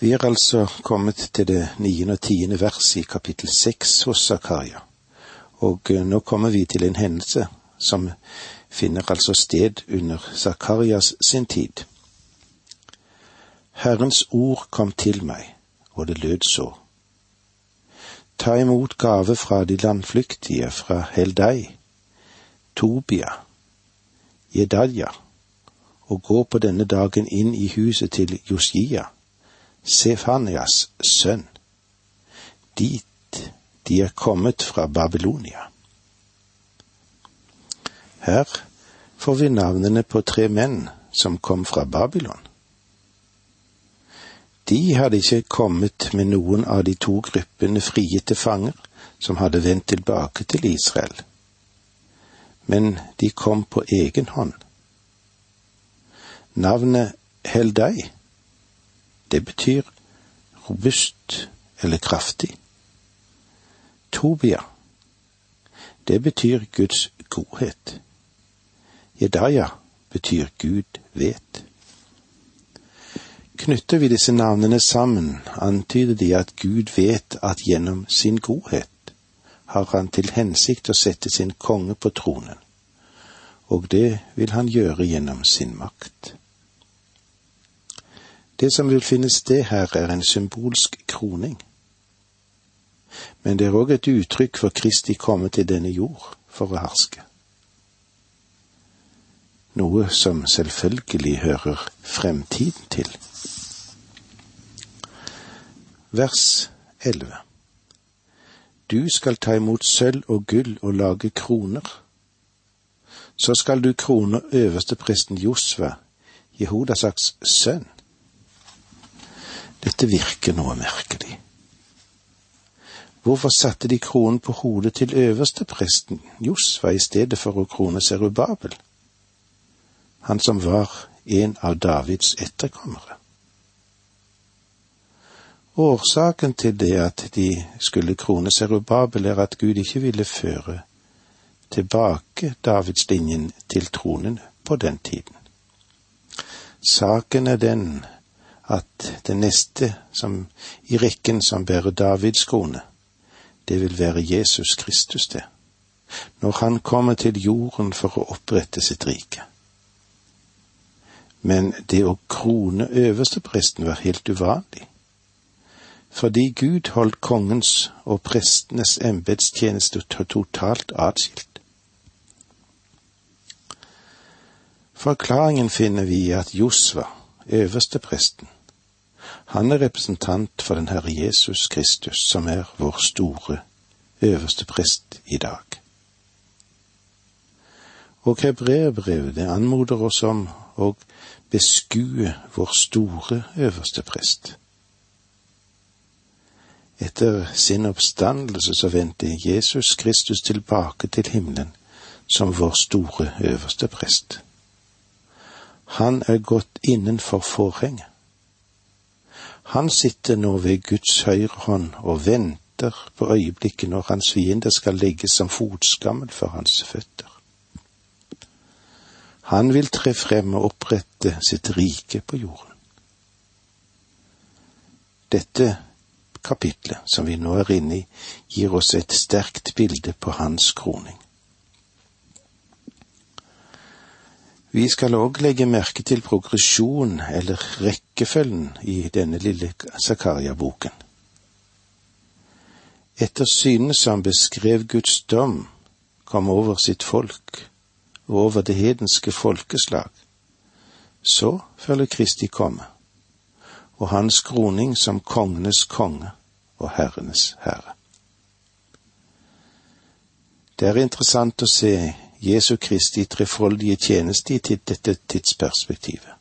Vi er altså kommet til det niende og tiende vers i kapittel seks hos Zakaria, og eh, nå kommer vi til en hendelse som finner altså sted under Zakarias sin tid. Herrens ord kom til meg, og det lød så. Ta imot gave fra de landflyktige, fra Heldai, Tobia, Jedalja, og gå på denne dagen inn i huset til Josjia Sefanias sønn, dit de er kommet fra Babylonia. Her får vi navnene på tre menn som kom fra Babylon. De hadde ikke kommet med noen av de to gruppene frigitte fanger som hadde vendt tilbake til Israel, men de kom på egen hånd. Navnet Heldei det betyr robust eller kraftig. Tobia, det betyr Guds godhet. Jedaya betyr Gud vet. Knytter vi disse navnene sammen, antyder de at Gud vet at gjennom sin godhet har han til hensikt å sette sin konge på tronen, og det vil han gjøre gjennom sin makt. Det som vil finne sted her, er en symbolsk kroning. Men det er òg et uttrykk for Kristi komme til denne jord for å herske. Noe som selvfølgelig hører fremtiden til. Vers 11 Du skal ta imot sølv og gull og lage kroner. Så skal du krone øverstepresten Josva, Jehudasaks sønn dette virker noe merkelig. Hvorfor satte de kronen på hodet til øverstepresten Josva i stedet for å krone Serubabel, han som var en av Davids etterkommere? Årsaken til det at de skulle krone Serubabel, er at Gud ikke ville føre tilbake Davidslinjen til tronen på den tiden. Saken er den at det neste som i rekken som bærer Davids krone, det vil være Jesus Kristus, det, når han kommer til jorden for å opprette sitt rike. Men det å krone øverstepresten var helt uvanlig, fordi Gud holdt kongens og prestenes embetstjeneste totalt atskilt. Forklaringen finner vi i at Josva, øverstepresten, han er representant for den Herre Jesus Kristus, som er vår store øverste prest i dag. Og hebreerbrevet det anmoder oss om å beskue vår store øverste prest. Etter sin oppstandelse så vendte Jesus Kristus tilbake til himmelen som vår store øverste prest. Han er gått innenfor forhenget. Han sitter nå ved Guds høyre hånd og venter på øyeblikket når hans fiender skal ligge som fotskammel for hans føtter. Han vil tre frem og opprette sitt rike på jorden. Dette kapitlet som vi nå er inne i, gir oss et sterkt bilde på hans kroning. Vi skal òg legge merke til progresjon eller rekkefølgen i denne lille Zakaria-boken. Etter synet som beskrev Guds dom, kom over sitt folk og over det hedenske folkeslag, så følger Kristi komme, og hans kroning som kongenes konge og herrenes herre. Det er interessant å se Jesu Kristi trefoldige tjeneste i dette tidsperspektivet.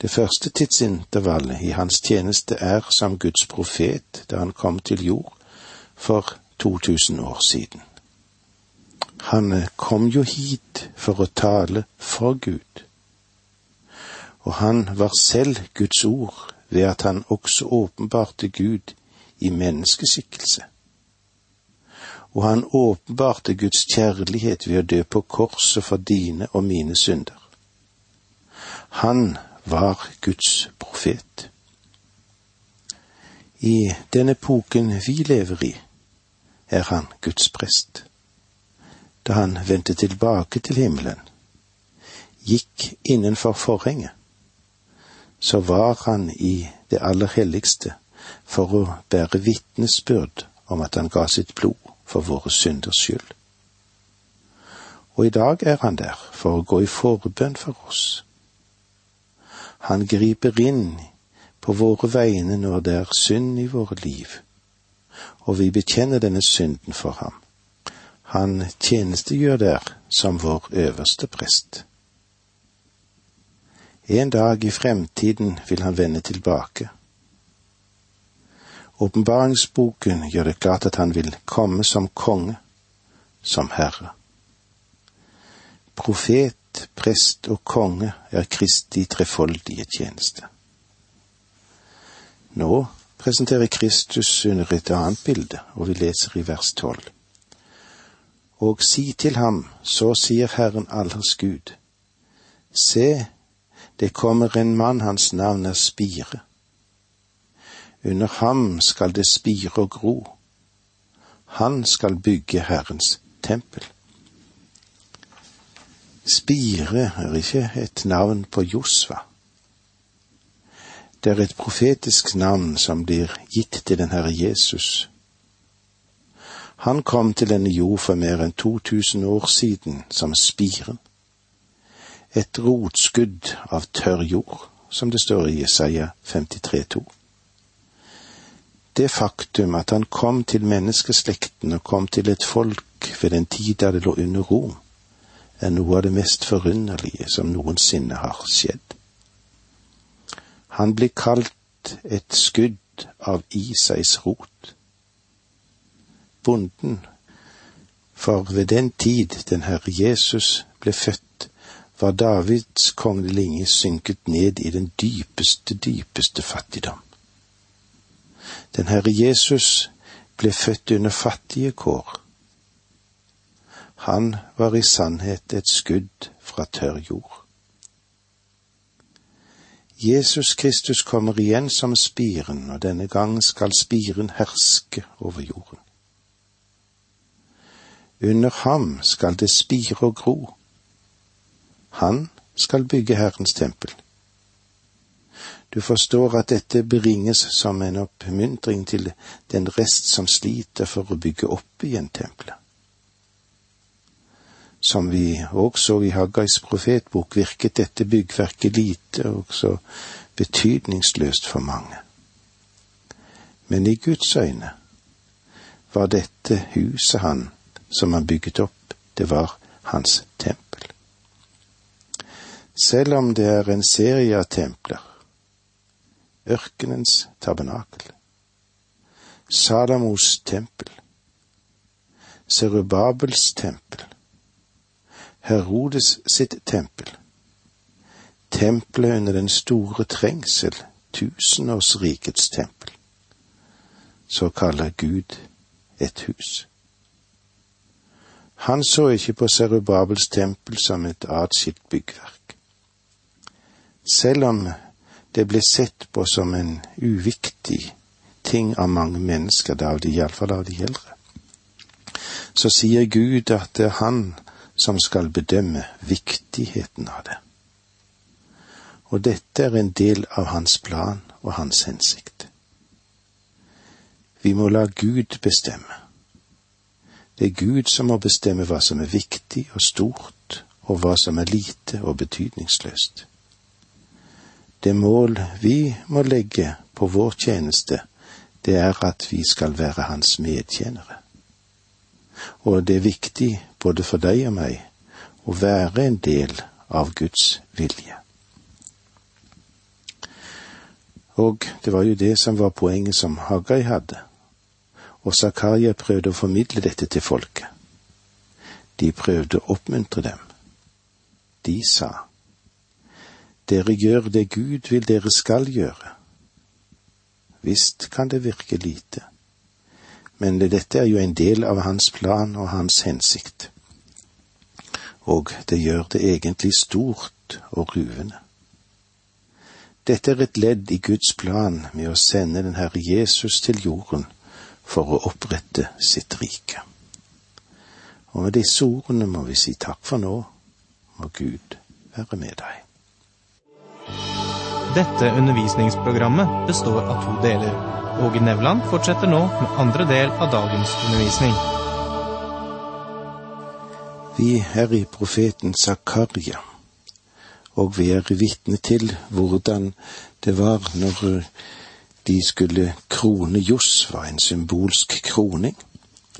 Det første tidsintervallet i hans tjeneste er som Guds profet da han kom til jord for 2000 år siden. Han kom jo hit for å tale for Gud, og han var selv Guds ord ved at han også åpenbarte Gud i menneskeskikkelse og han åpenbarte Guds kjærlighet ved å dø på korset for dine og mine synder. Han var Guds profet. I den epoken vi lever i, er han Guds prest. Da han vendte tilbake til himmelen, gikk innenfor forhenget, så var han i det aller helligste for å bære vitnesbyrd om at han ga sitt blod for våre synders skyld. Og i dag er han der for å gå i forbønn for oss. Han griper inn på våre vegne når det er synd i våre liv, og vi bekjenner denne synden for ham. Han tjenestegjør der som vår øverste prest. En dag i fremtiden vil han vende tilbake. Åpenbaringsboken gjør det klart at han vil komme som konge, som herre. Profet, prest og konge er Kristi trefoldige tjeneste. Nå presenterer Kristus under et annet bilde, og vi leser i vers tolv. Og si til ham, så sier Herren allers Gud, se, det kommer en mann, hans navn er Spire. Under ham skal det spire og gro. Han skal bygge Herrens tempel. Spire er ikke et navn på Josva. Det er et profetisk navn som blir gitt til den Herre Jesus. Han kom til denne jord for mer enn 2000 år siden som spiren et rotskudd av tørr jord, som det står i Jesaja 53,2. Det faktum at han kom til menneskeslekten og kom til et folk ved den tid da det lå under Rom, er noe av det mest forunderlige som noensinne har skjedd. Han blir kalt et skudd av Isais rot. Bonden, for ved den tid den Herre Jesus ble født, var Davids kongelige synket ned i den dypeste, dypeste fattigdom. Den Herre Jesus ble født under fattige kår. Han var i sannhet et skudd fra tørr jord. Jesus Kristus kommer igjen som spiren, og denne gang skal spiren herske over jorden. Under ham skal det spire og gro han skal bygge Herrens tempel. Du forstår at dette beringes som en oppmuntring til den rest som sliter for å bygge opp igjen tempelet. Som vi òg så i Haggais profetbok, virket dette byggverket lite og så betydningsløst for mange. Men i Guds øyne var dette huset han som han bygget opp, det var hans tempel selv om det er en serie av templer. Ørkenens tabernakel, Salamos tempel, Serubabels tempel, Herodes sitt tempel, tempelet under den store trengsel, tusenårsrikets tempel. Så kaller Gud et hus. Han så ikke på Serubabels tempel som et atskilt byggverk. Selv om det ble sett på som en uviktig ting av mange mennesker, av de, iallfall av de eldre, så sier Gud at det er Han som skal bedømme viktigheten av det. Og dette er en del av Hans plan og Hans hensikt. Vi må la Gud bestemme. Det er Gud som må bestemme hva som er viktig og stort, og hva som er lite og betydningsløst. Det mål vi må legge på vår tjeneste, det er at vi skal være hans medtjenere. Og det er viktig både for deg og meg å være en del av Guds vilje. Og det var jo det som var poenget som Haggai hadde, og Zakaria prøvde å formidle dette til folket. De prøvde å oppmuntre dem. De sa, dere gjør det Gud vil dere skal gjøre. Visst kan det virke lite, men dette er jo en del av hans plan og hans hensikt. Og det gjør det egentlig stort og ruvende. Dette er et ledd i Guds plan med å sende den Herre Jesus til jorden for å opprette sitt rike. Og med disse ordene må vi si takk for nå, må Gud være med deg. Dette undervisningsprogrammet består av to deler. Åge Nevland fortsetter nå med andre del av dagens undervisning. Vi er i profeten Zakaria, og vi er vitne til hvordan det var når de skulle krone Josva, en symbolsk kroning,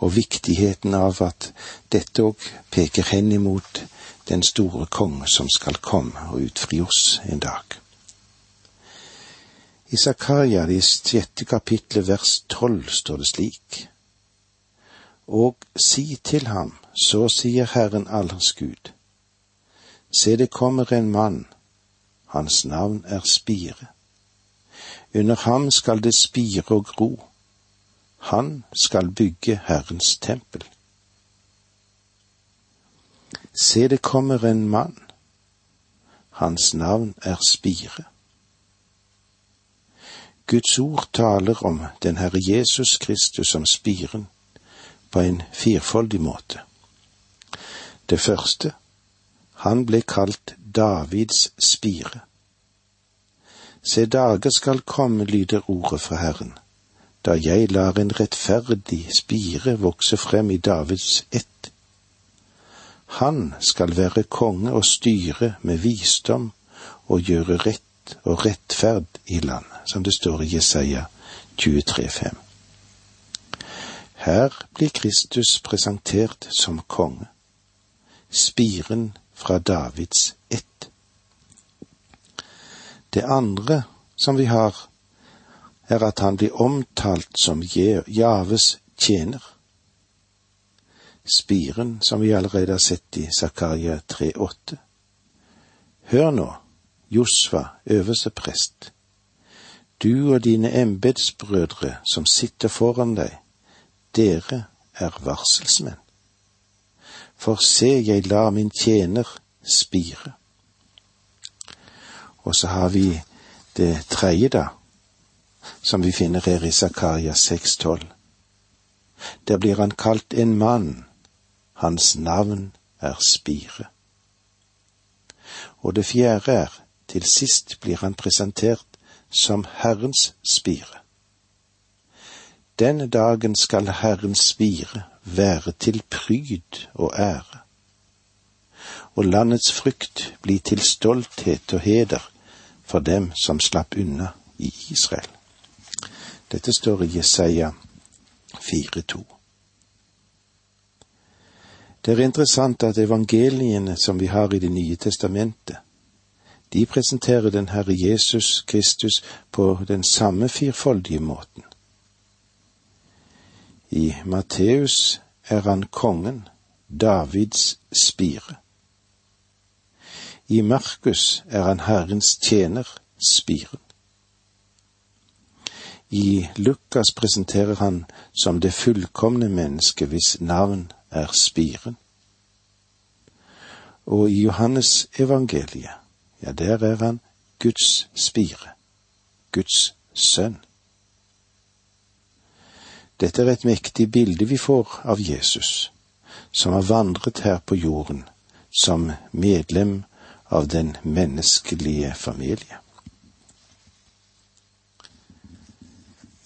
og viktigheten av at dette òg peker hen imot den store konge som skal komme og utfri oss en dag. I Zakaria, det sjette kapitlet, vers tolv, står det slik. Og si til ham, så sier Herren allers Gud. Se, det kommer en mann, hans navn er Spire. Under ham skal det spire og gro. Han skal bygge Herrens tempel. Se, det kommer en mann. Hans navn er Spire. Guds ord taler om den Herre Jesus Kristus som spiren på en firfoldig måte. Det første, han ble kalt Davids spire. Se, dager skal komme, lyder ordet fra Herren, da jeg lar en rettferdig spire vokse frem i Davids ett. Han skal være konge og styre med visdom og gjøre rett og rettferd i landet, som det står i Jesaja 23,5. Her blir Kristus presentert som konge, spiren fra Davids ett. Det andre som vi har, er at han blir omtalt som Javes tjener. Spiren, som vi allerede har sett i Zakaria 3,8. Hør nå, Josva, øverste prest, du og dine embetsbrødre som sitter foran deg, dere er varselsmenn. For se, jeg lar min tjener spire. Og så har vi det tredje, da, som vi finner her i Zakaria 6,12. Der blir han kalt en mann, hans navn er Spire. Og det fjerde er, til sist blir han presentert som Herrens spire. Denne dagen skal Herrens spire være til pryd og ære, og landets frykt bli til stolthet og heder for dem som slapp unna i Israel. Dette står i Jesaja 4,2. Det er interessant at evangeliene som vi har i Det nye testamentet, de presenterer den Herre Jesus Kristus på den samme firfoldige måten. I Matteus er han kongen, Davids spire. I Markus er han Herrens tjener, spiren. I Lukas presenterer han som det fullkomne mennesket hvis navn er spiren. Og i Johannes evangeliet, ja, der er han Guds spire, Guds sønn. Dette er et mektig bilde vi får av Jesus, som har vandret her på jorden som medlem av den menneskelige familie.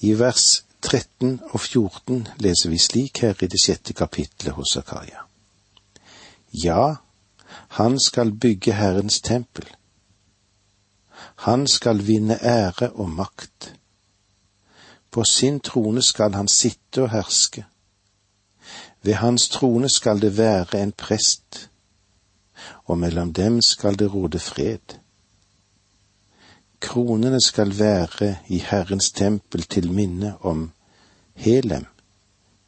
I vers 13 og 14 leser vi slik her i det sjette kapitlet hos Zakaria. Ja, han skal bygge Herrens tempel. Han skal vinne ære og makt. På sin trone skal han sitte og herske. Ved hans trone skal det være en prest og mellom dem skal det råde fred. Kronene skal være i Herrens tempel til minne om Helem,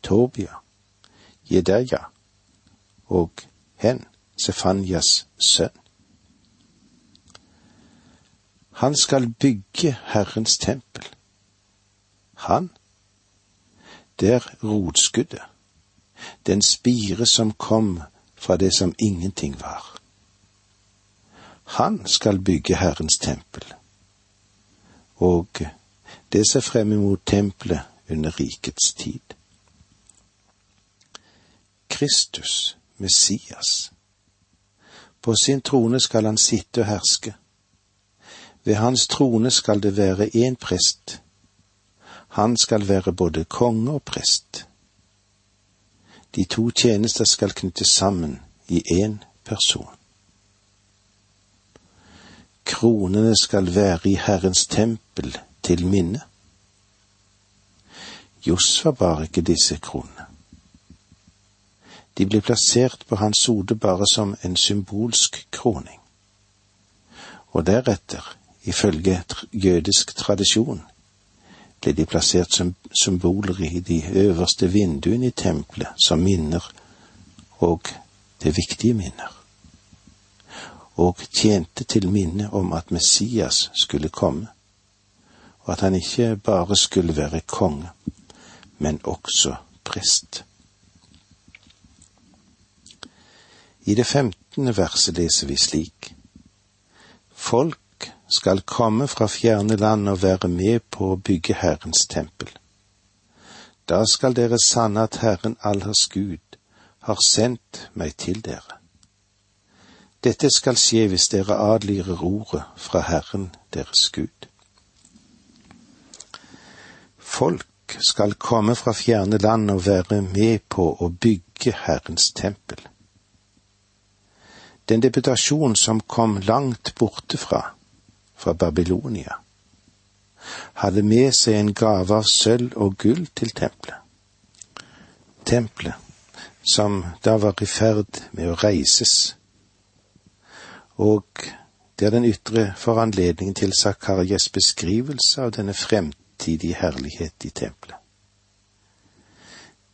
Tobia, Jedeja og Hen, Sefanjas sønn. Han skal bygge Herrens tempel. Han, det er rotskuddet, den spire som kom fra det som ingenting var. Han skal bygge Herrens tempel. og det ser frem imot tempelet under rikets tid. Kristus, Messias. På sin trone skal han sitte og herske. Ved hans trone skal det være én prest. Han skal være både konge og prest. De to tjenester skal knyttes sammen i én person. Kronene skal være i Herrens tempel til minne. Josfa bar ikke disse kronene. De ble plassert på hans hode bare som en symbolsk kroning. Og deretter, ifølge jødisk tradisjon, ble de plassert som symboler i de øverste vinduene i tempelet som minner, og det viktige minner, og tjente til minne om at Messias skulle komme, og at han ikke bare skulle være konge, men også prest. I det femtende verset leser vi slik. Folk skal komme fra fjerne land og være med på å bygge Herrens tempel. Da skal dere sanne at Herren allers Gud har sendt meg til dere. Dette skal skje hvis dere adlyder ordet fra Herren deres Gud. Folk skal komme fra fjerne land og være med på å bygge Herrens tempel. Den deputasjon som kom langt borte fra, fra Babylonia, hadde med seg en gave av sølv og gull til tempelet. Tempelet, som da var i ferd med å reises, og det er den ytre foranledningen til Zakarias beskrivelse av denne fremtidige herlighet i tempelet.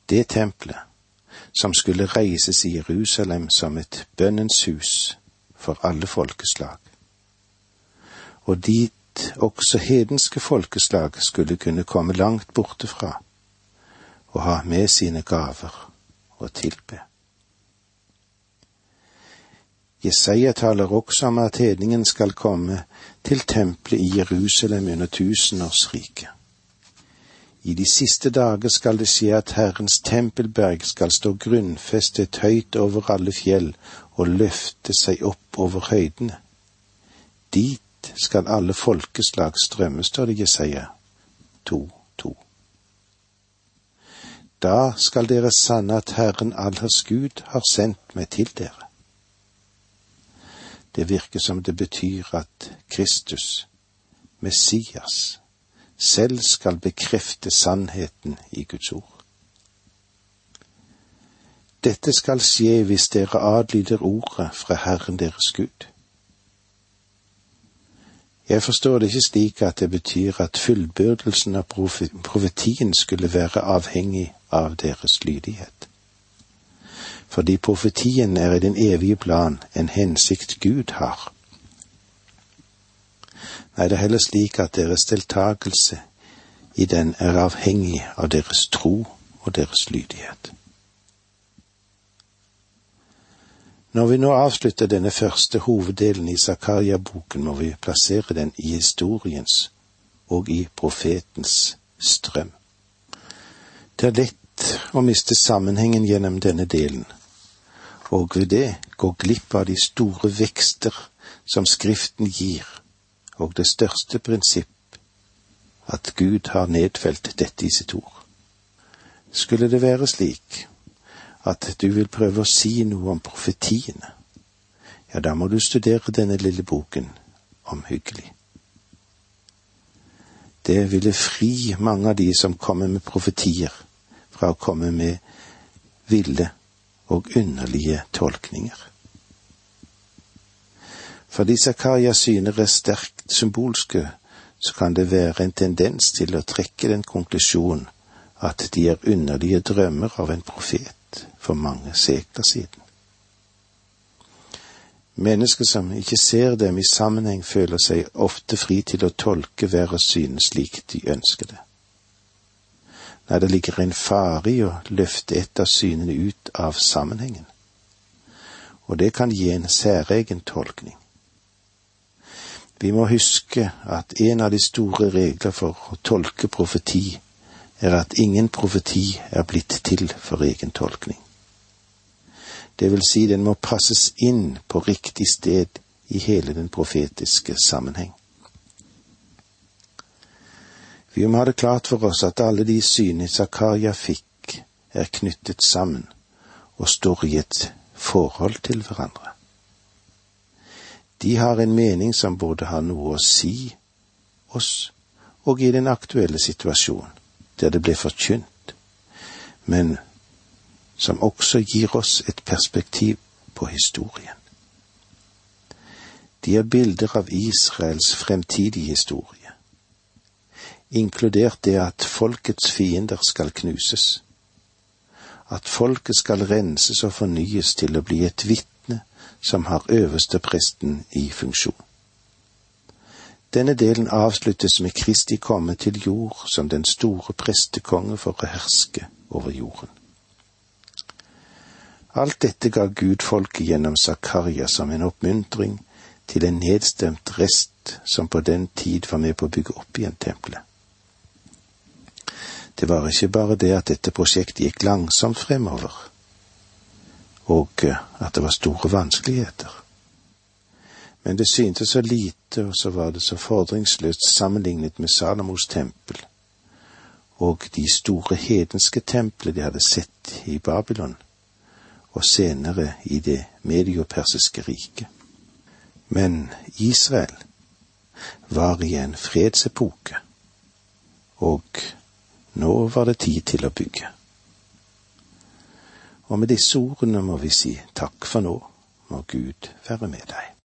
Det tempelet, som skulle reises i Jerusalem som et bønnens hus for alle folkeslag, og dit også hedenske folkeslag skulle kunne komme langt borte fra og ha med sine gaver og tilbe. Jesaja taler også om at hedningen skal komme til tempelet i Jerusalem under tusenårsriket. I de siste dager skal det skje at Herrens tempelberg skal stå grunnfestet høyt over alle fjell og løfte seg opp over høydene. Dit skal alle folkeslag strømme, står det i Jesaja 2.2. Da skal dere sanne at Herren allers Gud har sendt meg til dere. Det virker som det betyr at Kristus, Messias, selv skal bekrefte sannheten i Guds ord. Dette skal skje hvis dere adlyder ordet fra Herren deres Gud. Jeg forstår det ikke slik at det betyr at fullbyrdelsen av profetien skulle være avhengig av deres lydighet. Fordi profetien er i den evige plan en hensikt Gud har. Nei, det er heller slik at deres deltakelse i den er avhengig av deres tro og deres lydighet. Når vi nå avslutter denne første hoveddelen i Zakaria-boken, må vi plassere den i historiens og i profetens strøm. Det er lett å miste sammenhengen gjennom denne delen, og ved det gå glipp av de store vekster som Skriften gir, og det største prinsipp, at Gud har nedfelt dette i sitt ord. Skulle det være slik at du vil prøve å si noe om profetiene, ja, da må du studere denne lille boken omhyggelig. Det ville fri mange av de som kommer med profetier, fra å komme med ville og underlige tolkninger. Fordi Zakarias syner er sterkt symbolske, så kan det være en tendens til å trekke den konklusjonen at de er underlige drømmer av en profet for mange sekler siden. Mennesker som ikke ser dem i sammenheng, føler seg ofte fri til å tolke hver og syne slik de ønsker det. Nei, det ligger en fare i å løfte et av synene ut av sammenhengen, og det kan gi en særegen tolkning. Vi må huske at en av de store regler for å tolke profeti er at ingen profeti er blitt til for egen tolkning. Det vil si, den må passes inn på riktig sted i hele den profetiske sammenheng. Vi må ha det klart for oss at alle de synene Zakaria fikk, er knyttet sammen og står i et forhold til hverandre. De har en mening som både har noe å si oss og i den aktuelle situasjonen, der det ble forkynt, men som også gir oss et perspektiv på historien. De er bilder av Israels fremtidige historie, inkludert det at folkets fiender skal knuses, at folket skal renses og fornyes til å bli et vitne som har øverste presten i funksjon. Denne delen avsluttes med Kristi komme til jord som den store prestekonge for å herske over jorden. Alt dette ga Gud folket gjennom Zakaria som en oppmuntring til en nedstemt rest som på den tid var med på å bygge opp igjen tempelet. Det var ikke bare det at dette prosjektet gikk langsomt fremover, og at det var store vanskeligheter. Men det syntes så lite, og så var det så fordringsløst sammenlignet med Salomos tempel og de store hedenske templene de hadde sett i Babylon, og senere i det mediopersiske riket. Men Israel var i en fredsepoke, og nå var det tid til å bygge. Og med disse ordene må vi si takk for nå, må Gud være med deg.